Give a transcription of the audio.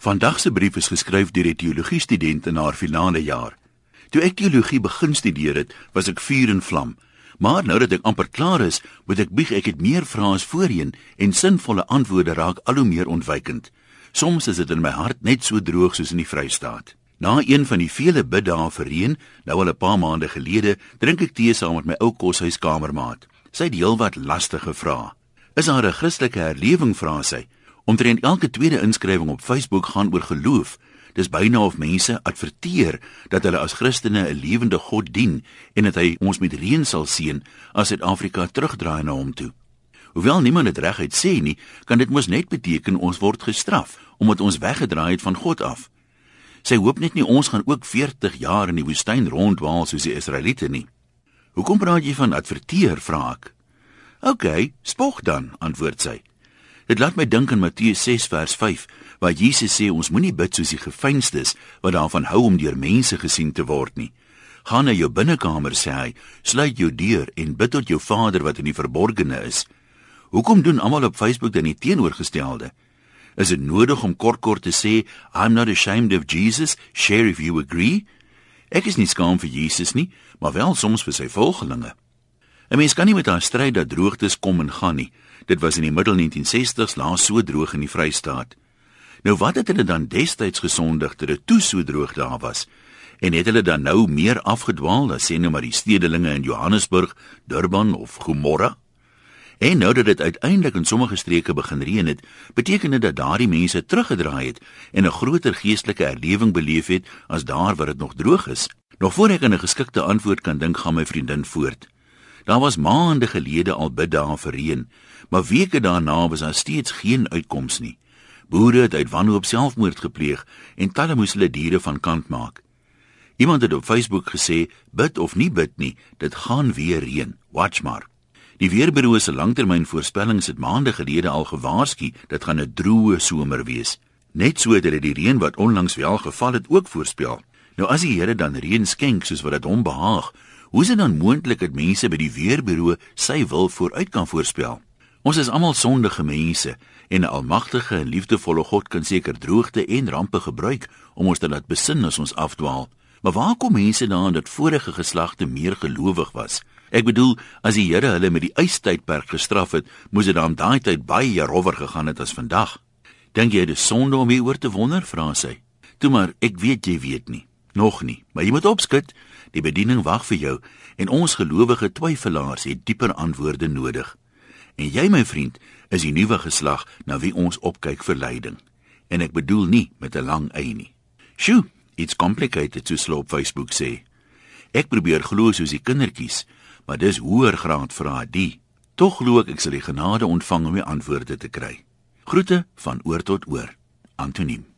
Vandag se brief is geskryf deur 'n teologie student in haar finale jaar. Toe ek teologie begin studeer het, was ek vuur en vlam. Maar nou dat ek amper klaar is, moet ek bieg ek het meer vrae as voorheen en sinvolle antwoorde raak al hoe meer ontwykend. Soms is dit in my hart net so droog soos in die Vrystaat. Na een van die vele biddae vir reën, nou al 'n paar maande gelede, drink ek tee saam met my ou koshuiskamermaat. Sy het heelwat lastige vrae. Is daar 'n Christelike herlewing vra sy? Omtrent elke tweede inskrywing op Facebook gaan oor geloof. Dis byna of mense adverteer dat hulle as Christene 'n lewende God dien en dat hy ons met reën sal seën as Suid-Afrika terugdraai na hom toe. Hoewel niemand dit reguit sê nie, kan dit mos net beteken ons word gestraf omdat ons weggedraai het van God af. Sy hoop net nie ons gaan ook 40 jaar in die woestyn rondwaal soos die Israeliete nie. Hoekom praat jy van adverteer, vra ek. OK, spog dan, antwoord sy. Dit laat my dink aan Matteus 6 vers 5 waar Jesus sê ons moenie bid soos die gefeinstes wat daarvan hou om deur mense gesien te word nie. Gaan na jou binnekamer sê hy, sluit jou deur en bid tot jou Vader wat in die verborgene is. Hoekom doen almal op Facebook dan die teenoorgestelde? Is dit nodig om kort kort te sê I'm not ashamed of Jesus, share if you agree? Ek is nie skaam vir Jesus nie, maar wel soms vir sy volgelinge. 'n Mens kan nie met haar stryd dat droogtes kom en gaan nie. Dit was in die middel 1960s laas so droog in die Vrystaat. Nou wat het hulle dan destyds gesondig dat dit toe so droog daar was? En het hulle dan nou meer afgedwaal as sê nou maar die stedelinge in Johannesburg, Durban of Gomorra? En nou dat dit uiteindelik in sommige streke begin reën het, beteken dit dat daardie mense teruggedraai het en 'n groter geestelike erlewing beleef het as daar waar dit nog droog is. Nog voor ek aan 'n geskikte antwoord kan dink, gaan my vriendin voort. Daar was maande gelede al bid daar vir reën, maar weke daarna was daar steeds geen uitkoms nie. Boere het uit wanhoop selfmoord gepleeg en talle moes hulle diere van kant maak. Iemand het op Facebook gesê: "Bid of nie bid nie, dit gaan weer reën. Watch maar." Die weerbureau se langtermynvoorspellings het maande gelede al gewaarsku dit gaan 'n droë somer wees. Net so het hulle die reën wat onlangs wel geval het ook voorspel. Nou as die Here dan reën skenk soos wat dit hom behaag, Hoe is dit dan moontlik dat mense by die weerbureau sy wil vooruit kan voorspel? Ons is almal sondige mense en 'n almagtige en liefdevolle God kan seker droogte en rampe gebruik om ons te laat besin as ons afdwaal. Maar waar kom mense daaraan dat vorige geslagte meer gelowig was? Ek bedoel, as die Here hulle met die ystydperk gestraf het, moes dit dan daai tyd baie rower gegaan het as vandag. Dink jy dit is sonde om hieroor te wonder, vra sy. Toe maar, ek weet jy weet nie. Nog nie, maar jy moet opskud. Die bediening wag vir jou en ons gelowige twyfelaars het dieper antwoorde nodig. En jy my vriend is die nuwe geslag na wie ons opkyk vir leiding. En ek bedoel nie met 'n lang ei nie. Sjoe, it's complicated to slow Facebook sê. Ek probeer glo soos die kindertjies, maar dis hoër graad vra die. Tog glo ek ek sal die genade ontvang om die antwoorde te kry. Groete van oor tot oor. Antoniem